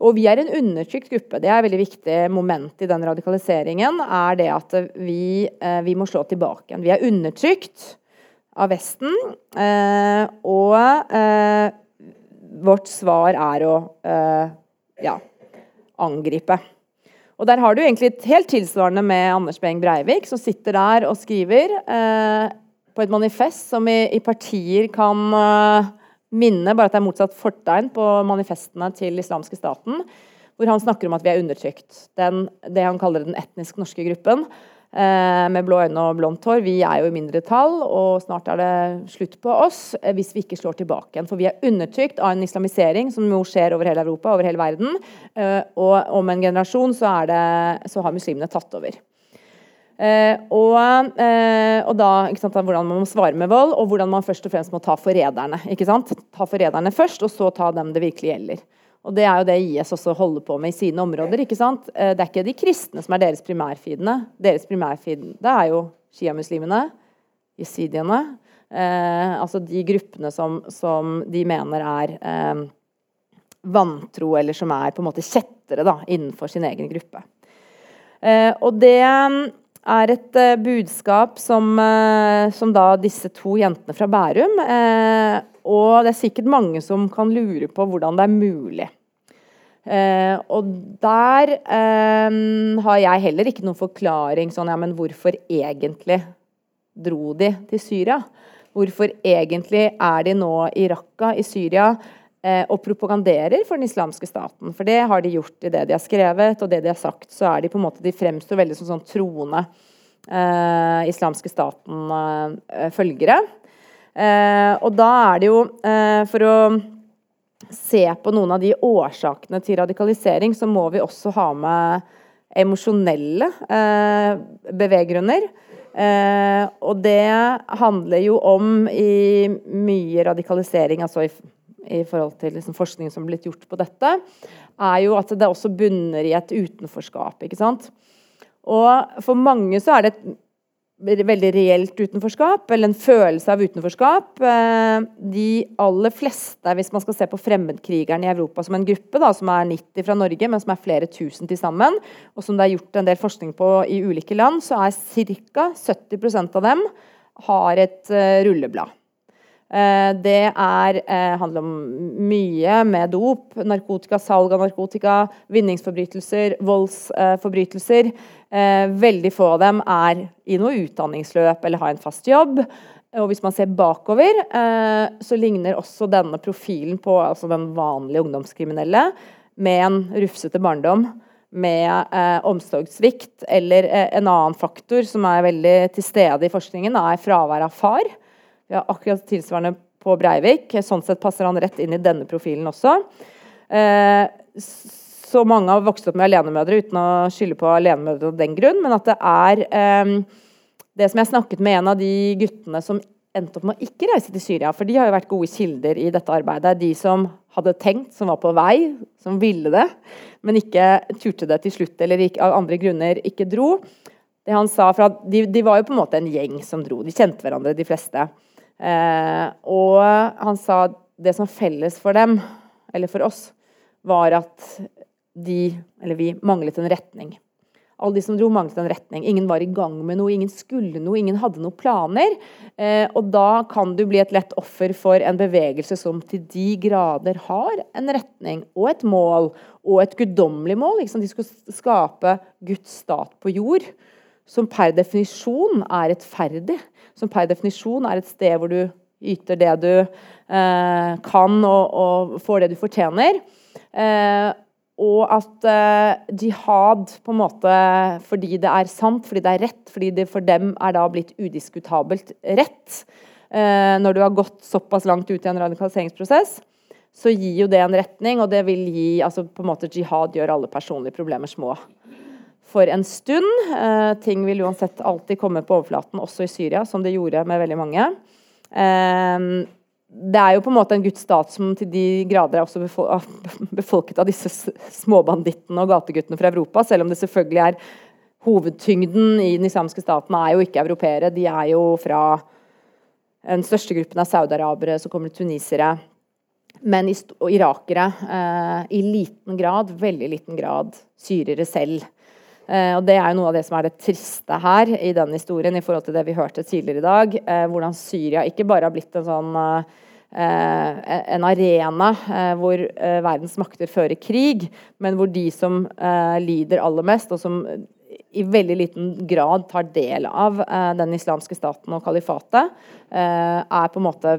Og vi er en undertrykt gruppe. Det er et veldig viktig moment i den radikaliseringen. er det at vi, eh, vi må slå tilbake. Vi er undertrykt av Vesten. Eh, og eh, vårt svar er å ja, angripe. Og der har du egentlig et helt tilsvarende med Anders Behring Breivik, som sitter der og skriver på et manifest som i partier kan minne, bare at det er motsatt fortegn på manifestene til islamske staten, hvor han snakker om at vi er undertrykt. Den, det han kaller den etnisk norske gruppen. eh, med blå øyne og blondt hår, vi er jo i mindretall, og snart er det slutt på oss eh, hvis vi ikke slår tilbake igjen. For vi er undertrykt av en islamisering som jo skjer over hele Europa, over hele verden. Eh, og om en generasjon så, det, så har muslimene tatt over. Eh, og, eh, og, da sant, hvordan man må svare med vold, og hvordan man først og fremst må ta forræderne. Ta forræderne først, og så ta dem det virkelig gjelder. Og Det er jo det IS også holder på med i sine områder. ikke sant? Eh, det er ikke de kristne som er deres primærfiende. Deres primærfiende er jo sjiamuslimene, jesidiene. Eh, altså de gruppene som, som de mener er eh, vantro, eller som er på en måte kjettere da, innenfor sin egen gruppe. Eh, og det er et uh, budskap som, uh, som, da disse to jentene fra Bærum uh, Og det er sikkert mange som kan lure på hvordan det er mulig. og der har jeg heller ikke noen forklaring sånn ja, men hvorfor egentlig dro de til Syria? Hvorfor egentlig er de nå i Raqqa i Syria? Eh, og propaganderer for den islamske staten. For det har de gjort i det de har skrevet og det de har sagt. Så er de på en måte, de fremstår veldig som sånn troende eh, islamske staten-følgere. Eh, eh, og da er det jo, eh, for å se på noen av de årsakene til radikalisering, så må vi også ha med emosjonelle eh, beveggrunner. og det handler jo om i mye radikalisering, altså i i forhold til liksom forskning som er blitt gjort på dette, er jo at det også bunner i et utenforskap. ikke sant? Og for mange så er det et veldig reelt utenforskap, eller en følelse av utenforskap. Eh, de aller fleste, hvis man skal se på fremmedkrigerne i Europa som en gruppe, da, som er 90 fra Norge, men som er flere tusen til sammen, og som det er gjort en del forskning på i ulike land, så er ca. 70% av dem har et uh, rulleblad. Eh, det er, eh, handler om mye med dop, narkotika, salg av narkotika, vinningsforbrytelser, voldsforbrytelser. Eh, veldig få av dem er i noe utdanningsløp eller har en fast jobb. Og hvis man ser bakover, så ligner også denne profilen på altså den vanlige ungdomskriminelle med en rufsete barndom med omsorgssvikt eller en annen faktor som er veldig til stede i forskningen, er fravær av far. Har akkurat tilsvarende på Breivik. Sånn sett passer han rett inn i denne profilen også. Eh, så mange har vokst opp med alenemødre uten å skylde på alenemødre av den grunn, men at det er eh, det som jeg snakket med en av de guttene som endte opp med å ikke reise til Syria, for de har jo vært gode kilder i dette arbeidet. De som hadde tenkt, som var på vei, som ville det, men ikke turte det til slutt eller ikke, av andre grunner ikke dro. Det han sa fra, de, de, var jo på en måte en gjeng som dro. De kjente hverandre, de fleste. Eh, og han sa det som felles for dem, eller for oss, var at de, eller vi, manglet en retning. Alle de som dro, manglet en retning. Ingen var i gang med noe, ingen skulle noe, ingen hadde noen planer. Eh, og da kan du bli et lett offer for en bevegelse som til de grader har en retning og et mål, og et guddommelig mål. Liksom. De skulle skape Guds stat på jord, som per definisjon er rettferdig som per definisjon er et sted hvor du yter det du eh, kan, og, og, får det du fortjener. Eh, og at eh, jihad på en måte fordi det er sant, fordi det er rett, fordi det for dem er da blitt udiskutabelt rett, eh, når du har gått såpass langt ut i en radikaliseringsprosess, så gir jo det en retning, og det vil gi altså på en måte Jihad gjør alle personlige problemer små for en stund. Eh, ting vil uansett alltid komme på overflaten, også i Syria, som det gjorde med veldig mange. Eh, det er jo på en måte en Guds stat som til de grader er også befolket av disse småbandittene og gateguttene fra Europa, selv om det selvfølgelig er hovedtyngden i den islamske staten er jo ikke europeere. De er jo fra den største gruppen av saudarabere, så kommer det tunisere. Men irakere. Eh, I liten grad, veldig liten grad, syrere selv. Eh, og Det er noe av det som er det triste her i den historien, i forhold til det vi hørte tidligere i dag. Eh, hvordan Syria ikke bare har blitt en sånn eh, en arena hvor verdens makter fører krig, men hvor de som lider aller mest, og som i veldig liten grad tar del av den islamske staten og kalifatet, er på en måte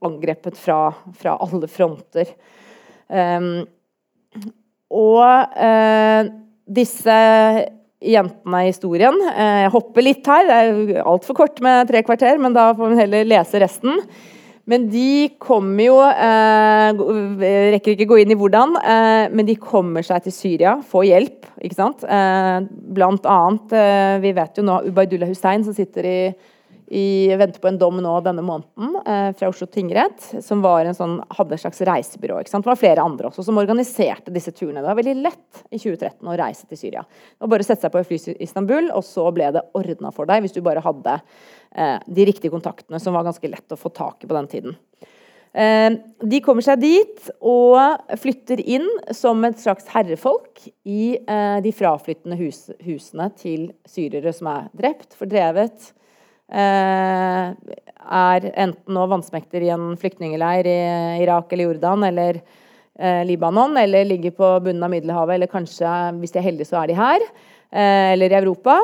angrepet fra, fra alle fronter. Um, og disse jentene i historien. Jeg hopper litt her, det er altfor kort med tre kvarter, men da får vi heller lese resten. Men de kommer jo eh, Rekker ikke gå inn i hvordan, eh, men de kommer seg til Syria, får hjelp. ikke sant? Eh, blant annet, eh, vi vet jo nå Ubaydullah Hussein, som sitter i i, venter på en dom nå denne måneden eh, fra Oslo tingrett, som sånn, hadde et slags reisebyrå. Det var flere andre også som organiserte disse turene. Det var veldig lett i 2013 å reise til Syria. Det var bare å sette seg på et fly til Istanbul, og så ble det ordna for deg hvis du bare hadde eh, de riktige kontaktene, som var ganske lett å få tak i på den tiden. Eh, de kommer seg dit og flytter inn som et slags herrefolk i eh, de fraflyttende hus, husene til syrere som er drept, fordrevet er enten nå vannsmekter i en flyktningleir i Irak eller Jordan eller eh, Libanon, eller ligger på bunnen av Middelhavet, eller kanskje, hvis de er heldige, så er de her. Eh, eller i Europa.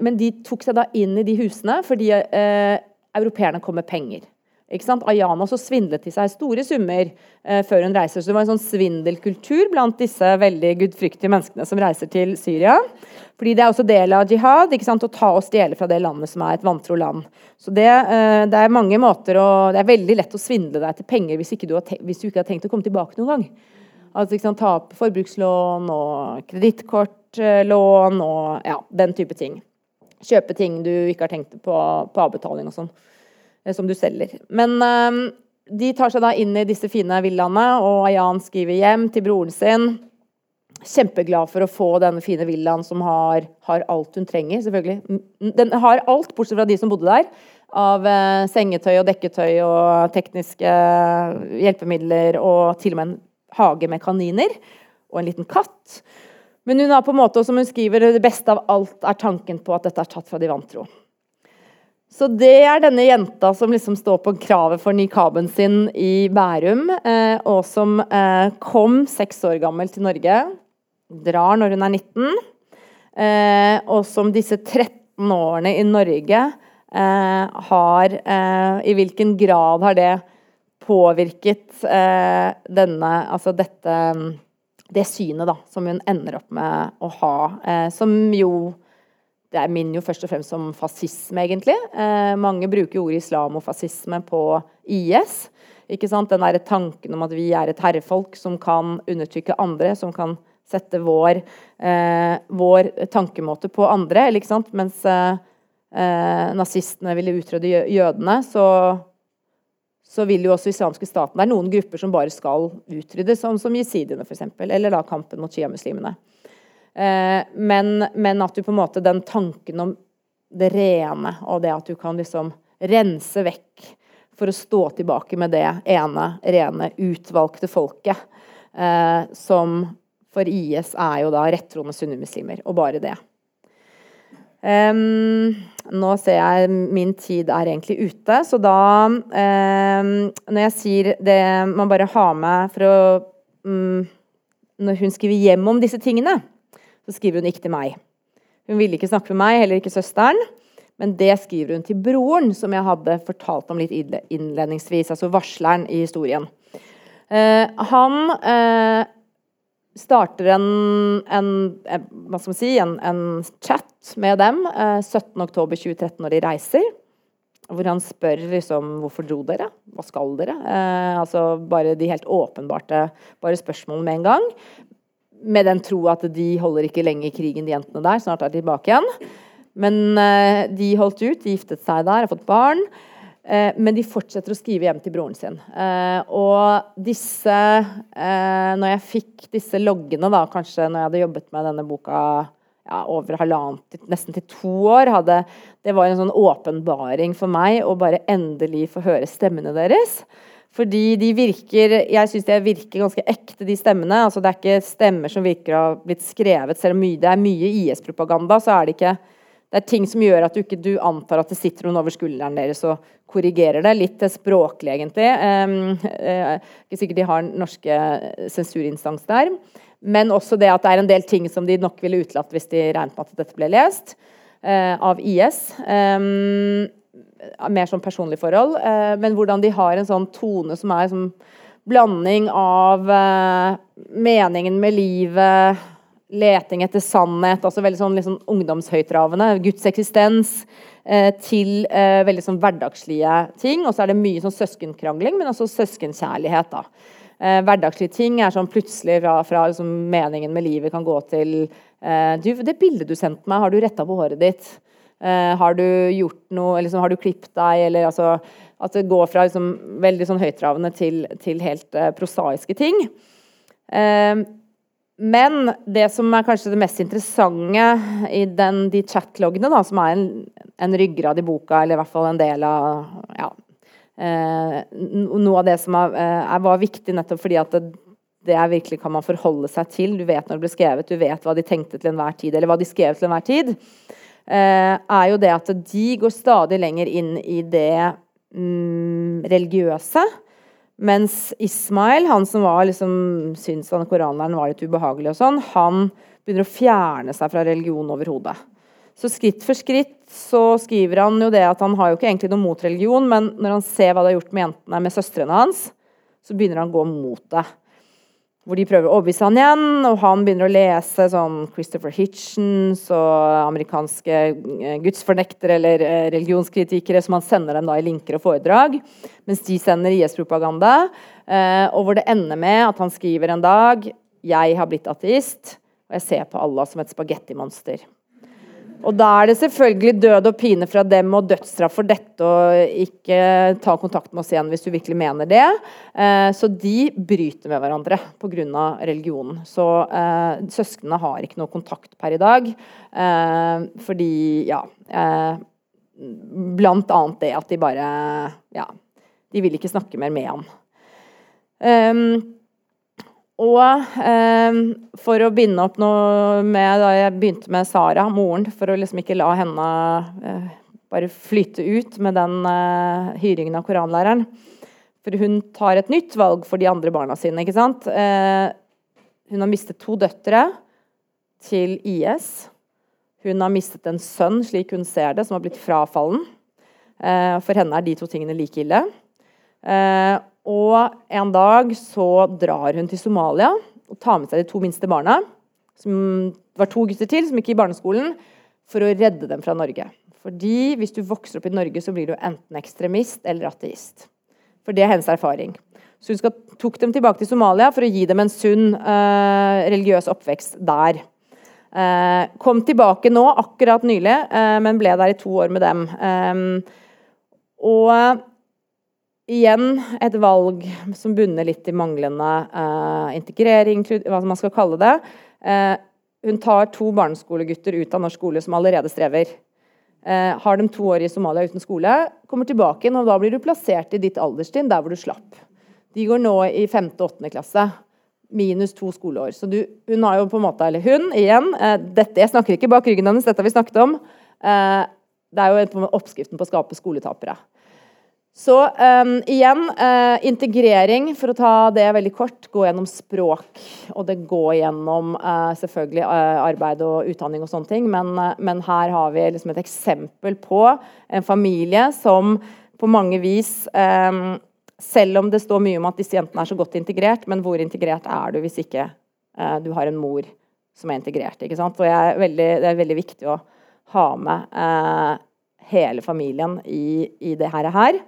men de tok seg da inn i de husene fordi europeerne kom med penger. Ayana så svindlet de seg store summer eh, før hun reiser. Så det var en sånn svindelkultur blant disse veldig gudfryktige menneskene som reiser til Syria. Fordi det er også del av jihad å ta og stjele fra det landet som er et vantro land. Så det, eh, det, er mange måter å, Det er veldig lett å svindle deg til penger hvis, du, har, hvis du ikke har tenkt å komme tilbake noen gang. Altså sant? Ta opp forbrukslån og kredittkortlån og ja, den type ting. Kjøpe ting du ikke har tenkt på på avbetaling og sånn. Eh, som du selger. Men ehm, de tar seg da inn i disse fine villaene, og Ayan skriver hjem til broren sin. Kjempeglad for å få denne fine villaen som har, har, alt hun trenger. selvfølgelig. Den har alt, bortsett fra de som bodde der. Av eh, sengetøy og dekketøy og tekniske eh, hjelpemidler, og til og med en hage med kaniner. Og en liten katt. Men hun har på en måte, som hun skriver, det beste av alt er tanken på at dette er tatt fra de vantro. Så det er denne jenta som liksom står på kravet for nikaben sin i Bærum, eh, og som eh, kom seks år gammel til Norge. Drar når hun er 19. Eh, og som disse 13 årene i Norge eh, har eh, I hvilken grad har det påvirket eh, denne Altså dette Det synet da, som hun ender opp med å ha, som jo det minner jo først og fremst om fascisme, egentlig. Eh, mange bruker ordet islamofascisme på IS. Ikke sant? Den der tanken om at vi er et herrefolk som kan undertrykke andre, som kan sette vår, eh, vår tankemåte på andre. Ikke sant? Mens eh, eh nazistene ville utrydde jødene, så, så vil jo også islamske staten Det er noen grupper som bare skal utryddes, som, som jesidiene f.eks., eller da kampen mot sjiamuslimene. Eh, men, men, at du på en måte Den tanken om det rene og det at du kan liksom rense vekk for å stå tilbake med det ene, rene, utvalgte folket, eh, som for IS er jo da rettroende sunnimuslimer, og bare det. Um, nå ser jeg min tid er egentlig ute, så da um, Når jeg sier det man bare har med for å um, Når hun skriver hjem om disse tingene, så skriver hun ikke til meg. Hun ville ikke snakke med meg, heller ikke søsteren. Men det skriver hun til broren, som jeg hadde fortalt om litt innledningsvis. Altså varsleren i historien. Eh, han eh, starter en, en, en, hva skal man si, en, en chat med dem eh, 17.10.2013 når de reiser. Hvor han spør liksom hvorfor dro dere? Hva skal dere? Eh, altså Bare de helt åpenbarte bare spørsmål med en gang med den tro at de holder ikke lenge i krigen, de jentene der. Snart er de tilbake igjen. Men uh, de holdt ut, de giftet seg der, har fått barn. Uh, men de fortsetter å skrive hjem til broren sin. Uh, og disse Når jeg fikk disse loggene, da, kanskje når jeg hadde jobbet med denne boka ja, over halvannet, nesten til to år, hadde, det var en sånn åpenbaring for meg å bare endelig få høre stemmene deres. Fordi de virker Jeg syns de virker ganske ekte, de stemmene. Altså, det er ikke stemmer som virker å ha blitt skrevet. Selv om det er mye IS-propaganda, så er det ikke Det er ting som gjør at du ikke du antar at det sitter noen over skulderen deres og korrigerer det. Litt språklig, egentlig. Det er ikke sikkert de har norske sensurinstans der. Men også det at det er en del ting som de nok ville utelatt hvis de regnet med at dette ble lest av IS. Um, mer sånn personlig forhold, eh, men hvordan de har en sånn tone som er som blanding av eh, meningen med livet leting etter sannhet, altså veldig sånn liksom ungdomshøytravende. Guds eksistens. Eh, til eh, veldig sånn hverdagslige ting. Og så er det mye sånn søskenkrangling, men også søskenkjærlighet. da. Eh, hverdagslige ting er sånn plutselig fra, fra liksom, meningen med livet kan gå til eh, du, Det bildet du sendte meg, har du retta på håret ditt? Eh, har du gjort noe, liksom, har du klippet deg? Eller altså At det går fra liksom, veldig sånn høytravende til, til helt eh, prosaiske ting. Eh, men det som er kanskje det mest interessante i den, de chatloggene, da, som er en, en, ryggrad i boka, eller i hvert fall en del av ja, Noe av det som er, er, var viktig nettopp fordi at det, det er virkelig kan man forholde seg til. Du vet når det ble skrevet, du vet hva de tenkte til enhver tid, eller hva de skrev til enhver tid. Eh, er jo det at de går stadig lenger inn i det mm, religiøse. Mens Ismail, han som var liksom, syntes han koranlæren var litt ubehagelig, og sånn, han begynner å fjerne seg fra religion overhodet. Så skritt for skritt så skriver han jo det at han har jo ikke egentlig noe mot religion, men når han ser hva det har gjort med jentene, med søstrene hans, så begynner han å gå mot det hvor de prøver å overbevise han igjen, og han begynner å lese sånn Christopher Hitchens og amerikanske eh, gudsfornektere eller eh, religionskritikere som han sender dem da i linker og foredrag, mens de sender IS-propaganda. Eh, og hvor det ender med at han skriver en dag 'Jeg har blitt ateist, og jeg ser på Allah som et spagettimonster'. Og da er det selvfølgelig død og pine fra dem og dødsstraff for dette og ikke ta kontakt med oss igjen hvis du virkelig mener det. Eh, så de bryter med hverandre pga. religionen. Så eh, søsknene har ikke noe kontakt per i dag. Eh, fordi, ja Blant annet det at de bare Ja, de vil ikke snakke mer med han. Og eh, for å binde opp noe med da jeg begynte med Sara, moren, for å liksom ikke la henne eh, bare flyte ut med den eh, hyringen av koranlæreren. For hun tar et nytt valg for de andre barna sine. ikke sant? Eh, hun har mistet to døtre til IS. Hun har mistet en sønn, slik hun ser det, som har blitt frafallen. Eh, for henne er de to tingene like ille. Eh, og en dag så drar hun til Somalia og tar med seg de to minste barna. Som var to gutter til som gikk i barneskolen, for å redde dem fra Norge. Fordi hvis du vokser opp i Norge, så blir du enten ekstremist eller ateist. For det er hennes erfaring. Så hun tok dem tilbake til Somalia for å gi dem en sunn uh, religiøs oppvekst der. Uh, kom tilbake nå, akkurat nylig, uh, men ble der i to år med dem. Um, og igjen et valg som bunner litt i manglende uh, integrering, hva man skal kalle det. Uh, hun tar to barneskolegutter ut av norsk skole som allerede strever. Uh, har dem to år i Somalia uten skole, kommer tilbake igjen, og da blir du plassert i ditt alderstrinn, der hvor du slapp. De går nå i 5. og 8. klasse. Minus to skoleår. Så du, hun har jo på en måte, eller hun igjen dette, Jeg snakker ikke bak ryggen hennes, dette har vi snakket om. det er jo oppskriften på å skape skoletapere. Så um, igjen, uh, integrering, for å ta det veldig kort, gå gjennom språk. Og det går gjennom uh, selvfølgelig uh, arbeid og utdanning og sånne ting, men, men her har vi liksom et eksempel på en familie som på mange vis um, Selv om det står mye om at disse jentene er så godt integrert, men hvor integrert er du hvis ikke du har en mor som er integrert? ikke sant? Og veldig, det er veldig viktig å ha med hele familien i, i det her.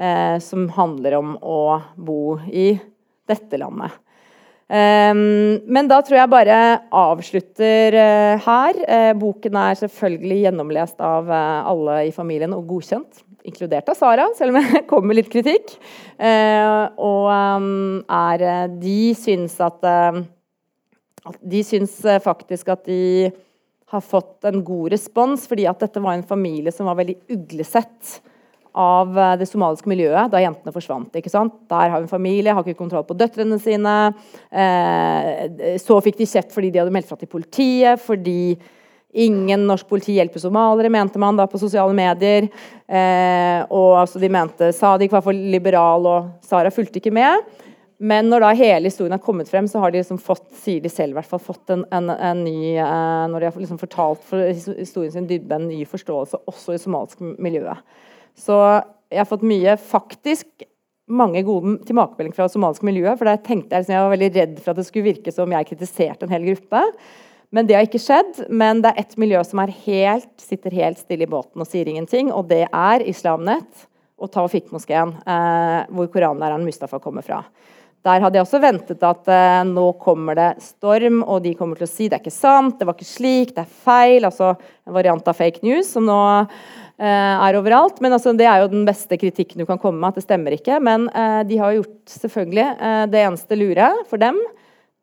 Eh, som handler om å bo i dette landet. Um, men da tror jeg bare avslutter uh, her. Uh, boken er selvfølgelig gjennomlest av uh, alle i familien og godkjent. Inkludert av Sara, selv om det kommer litt kritikk. og um, er De syns at De syns faktisk at de har fått en god respons, fordi at dette var en familie som var veldig uglesett av eh, det somaliske miljøet da jentene forsvant. ikke sant? Der har vi en familie, har ikke kontroll på døtrene sine. Eh, så fikk de kjeft fordi de hadde meldt fra til politiet, fordi ingen norsk politi hjelper somaliere, mente man da på sosiale medier. Eh, og altså, de mente Sadiq var for liberal, og Sara fulgte ikke med. Men når da hele historien har kommet frem, så har de liksom fått sier de selv, hvert fall, fått en, en, en ny eh, Når de har liksom fortalt for historien sin dybde, en ny forståelse også i somalisk miljøet. Så jeg har fått mye faktisk mange gode tilbakemeldinger fra somaliske miljøet. For der tenkte jeg liksom, jeg var veldig redd for at det skulle virke som jeg kritiserte en hel gruppe. Men det har ikke skjedd. Men det er ett miljø som helt, sitter helt stille i båten og sier ingenting, og det er Islamnett og Tawfiq-moskeen, eh, hvor koranlæreren Mustafa kommer fra. Der hadde jeg også ventet at eh, nå kommer det storm, og de kommer til å si det er ikke sant, det var ikke slik, det er feil. Altså en variant av fake news som nå eh, er overalt. Men altså, det er jo den beste kritikken du kan komme med, at det stemmer ikke. Men eh, de har gjort selvfølgelig eh, det eneste lure for dem,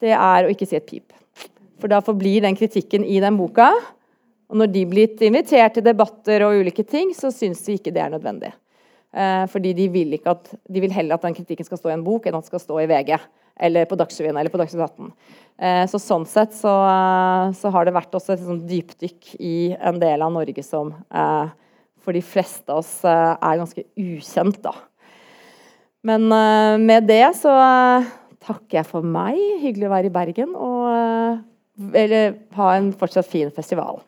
det er å ikke si et pip. For da forblir den kritikken i den boka. Og når de blir invitert til debatter og ulike ting, så syns de ikke det er nødvendig. Eh, fordi de vil, at, de vil, heller at den kritikken skal stå i en bok, enn at den skal stå i VG eller på Dagsrevyen eller på Dagsnytt 18. Eh, så sånn sett så, så, har det vært også et sånn dypdykk i en del av Norge som eh, for de fleste av oss eh, er ganske ukjent, da. Men eh, med det så eh, takker jeg for meg. Hyggelig å være i Bergen. og eller ha en fortsatt fin festival.